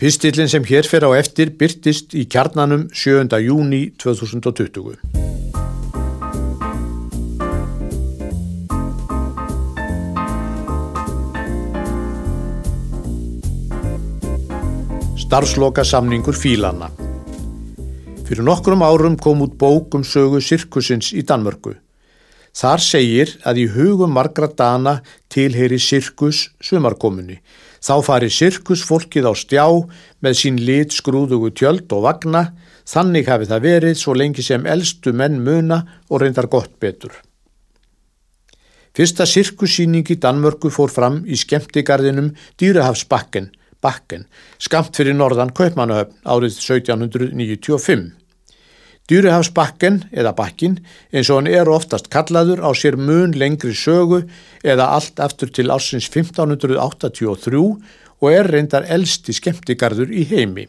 Pistillin sem hér fer á eftir byrtist í kjarnanum 7. júni 2020. Starfsloka samningur fílana Fyrir nokkrum árum kom út bók um sögu sirkusins í Danmörku. Þar segir að í hugum margra dana tilheyri sirkus sumarkomunni. Þá fari sirkusfólkið á stjá með sín lit skrúðugu tjöld og vagna, þannig hafi það verið svo lengi sem eldstu menn muna og reyndar gott betur. Fyrsta sirkussýning í Danmörku fór fram í skemmtigarðinum Dýrahafsbakken bakken, skamt fyrir norðan Kaupmannahöfn árið 1795. Dýrihafsbakken eða bakkin eins og hann er oftast kallaður á sér mun lengri sögu eða allt aftur til ásins 1583 og er reyndar eldsti skemmtigarður í heimi.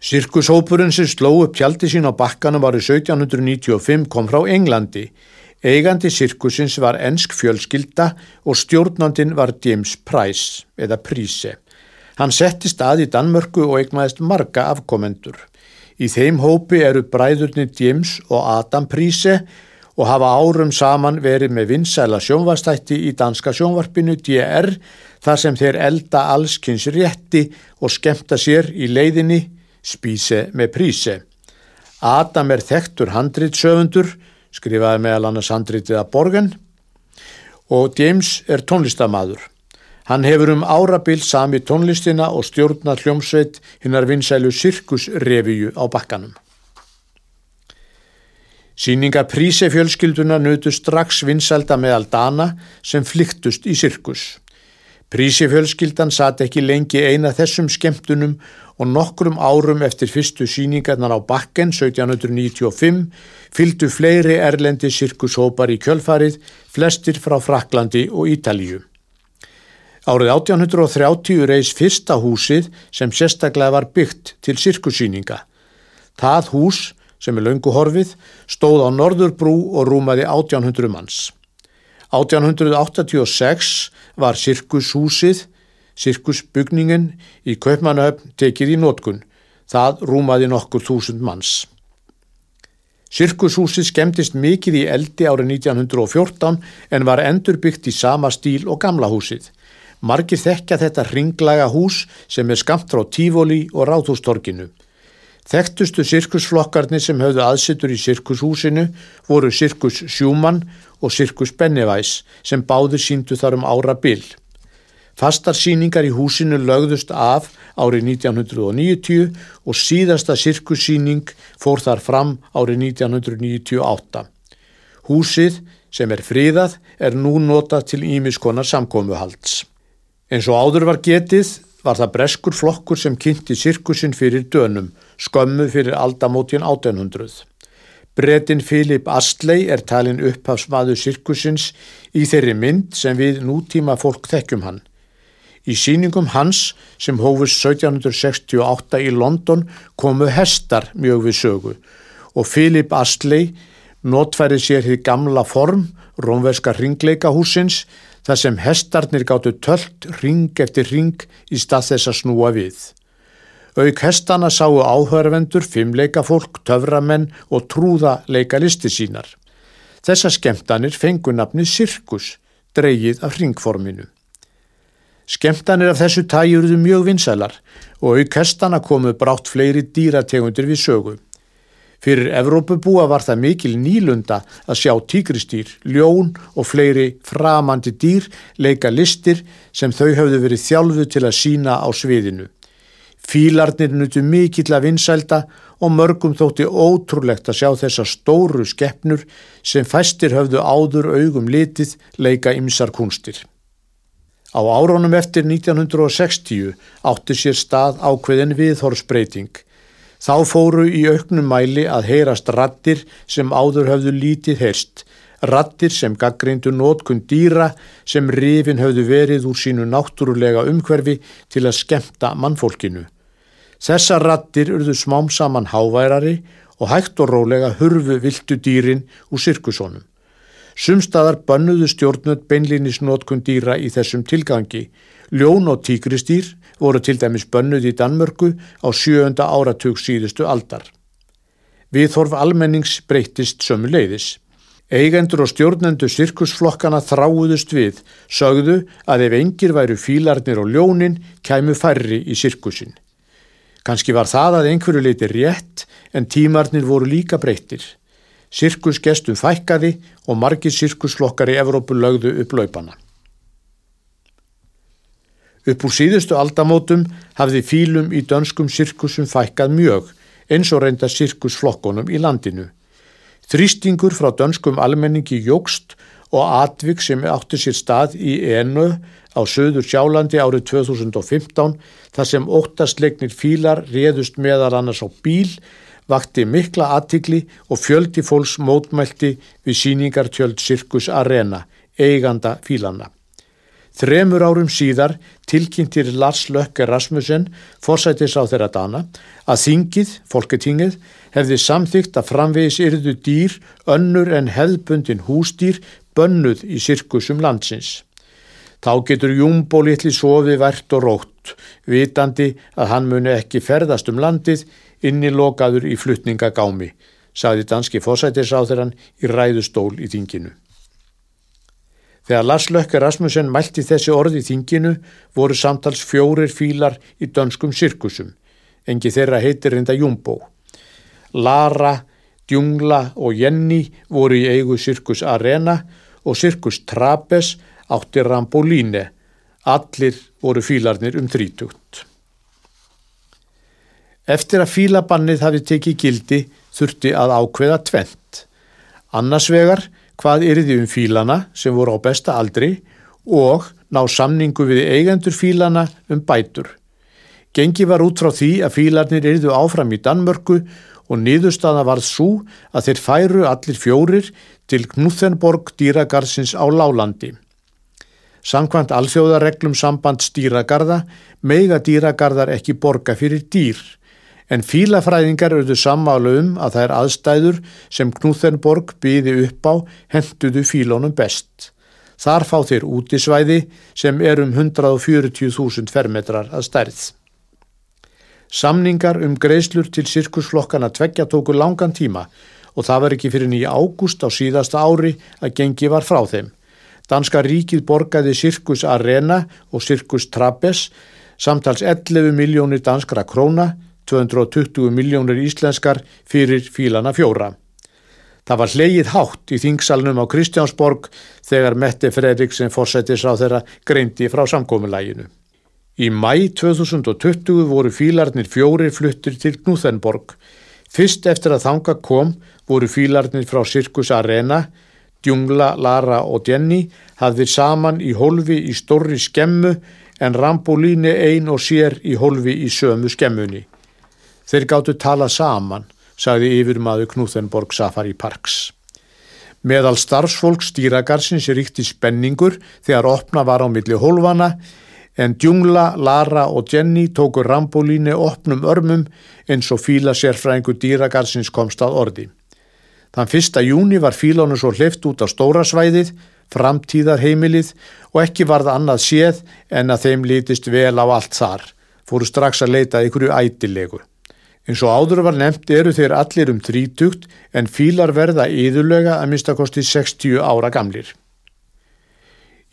Sirkushópurinn sem sló upp tjaldi sín á bakkanum árið 1795 kom frá Englandi. Eigandi sirkusins var ensk fjölskylda og stjórnandin var James Price eða Príse. Hann setti stað í Danmörku og eignaðist marga afkomendur. Í þeim hópi eru bræðurnir James og Adam Príse og hafa árum saman verið með vinsæla sjónvastætti í danska sjónvarpinu DR þar sem þeir elda allskynns rétti og skemta sér í leiðinni spíse með príse. Adam er þektur handritsöfundur, skrifaði meðal annars handritið að borgen og James er tónlistamadur. Hann hefur um árabil sami tónlistina og stjórna hljómsveit hinnar vinsælu sirkusrevíu á bakkanum. Sýninga prísefjölskylduna nötu strax vinsælda meðal dana sem flyktust í sirkus. Prísefjölskyldan satt ekki lengi eina þessum skemmtunum og nokkrum árum eftir fyrstu síningarnar á bakken 1795 fylgdu fleiri erlendi sirkushópar í kjölfarið, flestir frá Fraklandi og Ítalíu. Árið 1830 reys fyrsta húsið sem sérstaklega var byggt til sirkusýninga. Það hús, sem er launguhorfið, stóð á Norðurbrú og rúmaði 1800 manns. 1886 var sirkushúsið, sirkusbygningin í Kaupmannahöfn tekið í nótkun. Það rúmaði nokkur þúsund manns. Sirkushúsið skemmtist mikið í eldi árið 1914 en var endurbyggt í sama stíl og gamla húsið. Margir þekkja þetta ringlaga hús sem er skamt frá Tífóli og Ráðhústorkinu. Þekktustu sirkusflokkarnir sem höfðu aðsittur í sirkushúsinu voru Sirkus Sjúmann og Sirkus Bennevæs sem báður síndu þar um ára byll. Fastar síningar í húsinu lögðust af árið 1990 og síðasta sirkussíning fór þar fram árið 1998. Húsið sem er fríðað er nú notað til ímiskonar samkómuhalds. Eins og áður var getið var það breskur flokkur sem kynnti sirkusin fyrir dönum, skömmu fyrir aldamótin 1800. Bretin Filip Astley er talin upphafsmaður sirkusins í þeirri mynd sem við nútíma fólk þekkjum hann. Í síningum hans sem hófus 1768 í London komu hestar mjög við sögu og Filip Astley notfæri sér því gamla form rómverska ringleikahúsins þar sem hestarnir gáttu töllt ring eftir ring í stað þess að snúa við. Auk hestana sáu áhörvendur, fimmleika fólk, töframenn og trúða leika listi sínar. Þessa skemtanir fengu nafni sirkus, dreyið af ringforminu. Skemtanir af þessu tæjurðu mjög vinsælar og auk hestana komu brátt fleiri dýrategundir við sögu. Fyrir Evrópubúa var það mikil nýlunda að sjá tíkristýr, ljón og fleiri framandi dýr leika listir sem þau hafðu verið þjálfu til að sína á sviðinu. Fílarnir nutu mikill að vinsælda og mörgum þótti ótrúlegt að sjá þessa stóru skeppnur sem fæstir höfðu áður augum litið leika ymsar kunstir. Á árónum eftir 1960 átti sér stað ákveðin viðhorsbreyting Þá fóru í auknum mæli að heyrast rattir sem áður höfðu lítið heyrst, rattir sem gaggreindu nótkun dýra sem rifin höfðu verið úr sínu náttúrulega umhverfi til að skemta mannfólkinu. Þessa rattir urðu smám saman háværari og hægt og rólega hurfu viltu dýrin úr sirkusónum. Sumstaðar bannuðu stjórnut beinlinis nótkun dýra í þessum tilgangi. Ljón og tíkristýr voru til dæmis bönnuð í Danmörku á sjöönda áratug síðustu aldar. Viðhorf almennings breytist sömu leiðis. Eigendur og stjórnendu sirkusflokkana þráuðust við, sögðu að ef engir væru fílarnir og ljónin kæmu færri í sirkusin. Kanski var það að einhverju leiti rétt en tímarnir voru líka breyttir. Sirkusgestum fækkaði og margir sirkusflokkar í Evrópu lögðu upp laupana. Upp úr síðustu aldamótum hafði fílum í dönskum sirkusum fækkað mjög eins og reynda sirkusflokkonum í landinu. Þrýstingur frá dönskum almenningi jógst og atvik sem átti sér stað í enu á söður sjálandi árið 2015 þar sem óttastleiknir fílar réðust meðal annars á bíl, vakti mikla aðtikli og fjöldi fólks mótmælti við síningartjöld Sirkus Arena, eiganda fílana. Þremur árum síðar tilkynntir Lars Lökke Rasmussen, forsætis á þeirra dana, að þingið, folketingið, hefði samþygt að framvegis yrðu dýr önnur en hefðbundin húsdýr bönnuð í sirkusum landsins. Þá getur Júmbó litli sofi vært og rótt, vitandi að hann muni ekki ferðast um landið inni lokaður í flutningagámi, saði danski forsætisáþurann í ræðustól í þinginu. Þegar Lars Lökke Rasmussen mælti þessi orði þinginu voru samtals fjórir fílar í dönskum sirkusum, engi þeirra heitir reynda Júmbó. Lara, Djungla og Jenny voru í eigu Sirkus Arena og Sirkus Trapes átti Rambolíne. Allir voru fílarnir um þrítugt. Eftir að fílabannið hafi tekið gildi þurfti að ákveða tvent. Annars vegar hvað yrði um fílana sem voru á besta aldri og ná samningu við eigendur fílana um bætur. Gengi var út frá því að fílarnir yrðu áfram í Danmörku og niðurstaða varð svo að þeir færu allir fjórir til Knúþenborg dýragarsins á Lálandi. Samkvæmt alþjóðareglum samband stýragarða meiga dýragarðar ekki borga fyrir dýr en fílafræðingar auðvu sammálu um að það er aðstæður sem Knúþenborg byði upp á henduðu fílónum best. Þar fá þeir útisvæði sem er um 140.000 fermetrar að stærð. Samningar um greiðslur til sirkusflokkana tveggja tóku langan tíma og það var ekki fyrir nýja ágúst á síðasta ári að gengi var frá þeim. Danska ríkið borgaði Sirkus Arena og Sirkus Trapes samtals 11 miljónir danskra króna, 220 miljónir íslenskar fyrir fílana fjóra. Það var hleið hátt í þingsalnum á Kristjánsborg þegar Mette Fredriksen fórsættis á þeirra greindi frá samkominnlæginu. Í mæ 2020 voru fílarnir fjórir fluttir til Knúþenborg. Fyrst eftir að þanga kom voru fílarnir frá Sirkus Arena, Djungla, Lara og Jenny hafðir saman í holfi í stórri skemmu en Rambolíni ein og sér í holfi í sömu skemmunni. Þeir gáttu tala saman, sagði yfirmaður Knúþenborg Safari Parks. Meðal starfsfólk stýragarsins ríkti spenningur þegar opna var á milli hólfana en Djungla, Lara og Jenny tóku Rambolíni opnum örmum eins og fíla sérfræðingu dýragarsins komst að ordi. Þann fyrsta júni var fílónu svo hleyft út á stóra svæðið, framtíðarheimilið og ekki varða annað séð en að þeim litist vel á allt þar, fóru strax að leita ykkur ætilegu. Eins og áður var nefnt eru þeir allir um þrítugt en fílar verða yðurlega að minnstakosti 60 ára gamlir.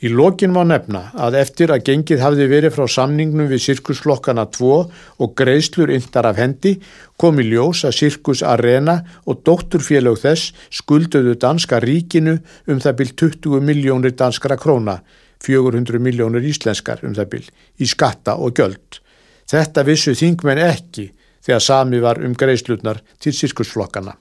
Í lokin má nefna að eftir að gengið hafði verið frá samningnum við Sirkusflokkana 2 og greiðslur yndar af hendi kom í ljós að Sirkus Arena og dótturfélög þess skulduðu danska ríkinu um það byrj 20 miljónir danskara króna, 400 miljónir íslenskar um það byrj, í skatta og göld. Þetta vissu þingmenn ekki þegar sami var um greiðslurnar til Sirkusflokkana.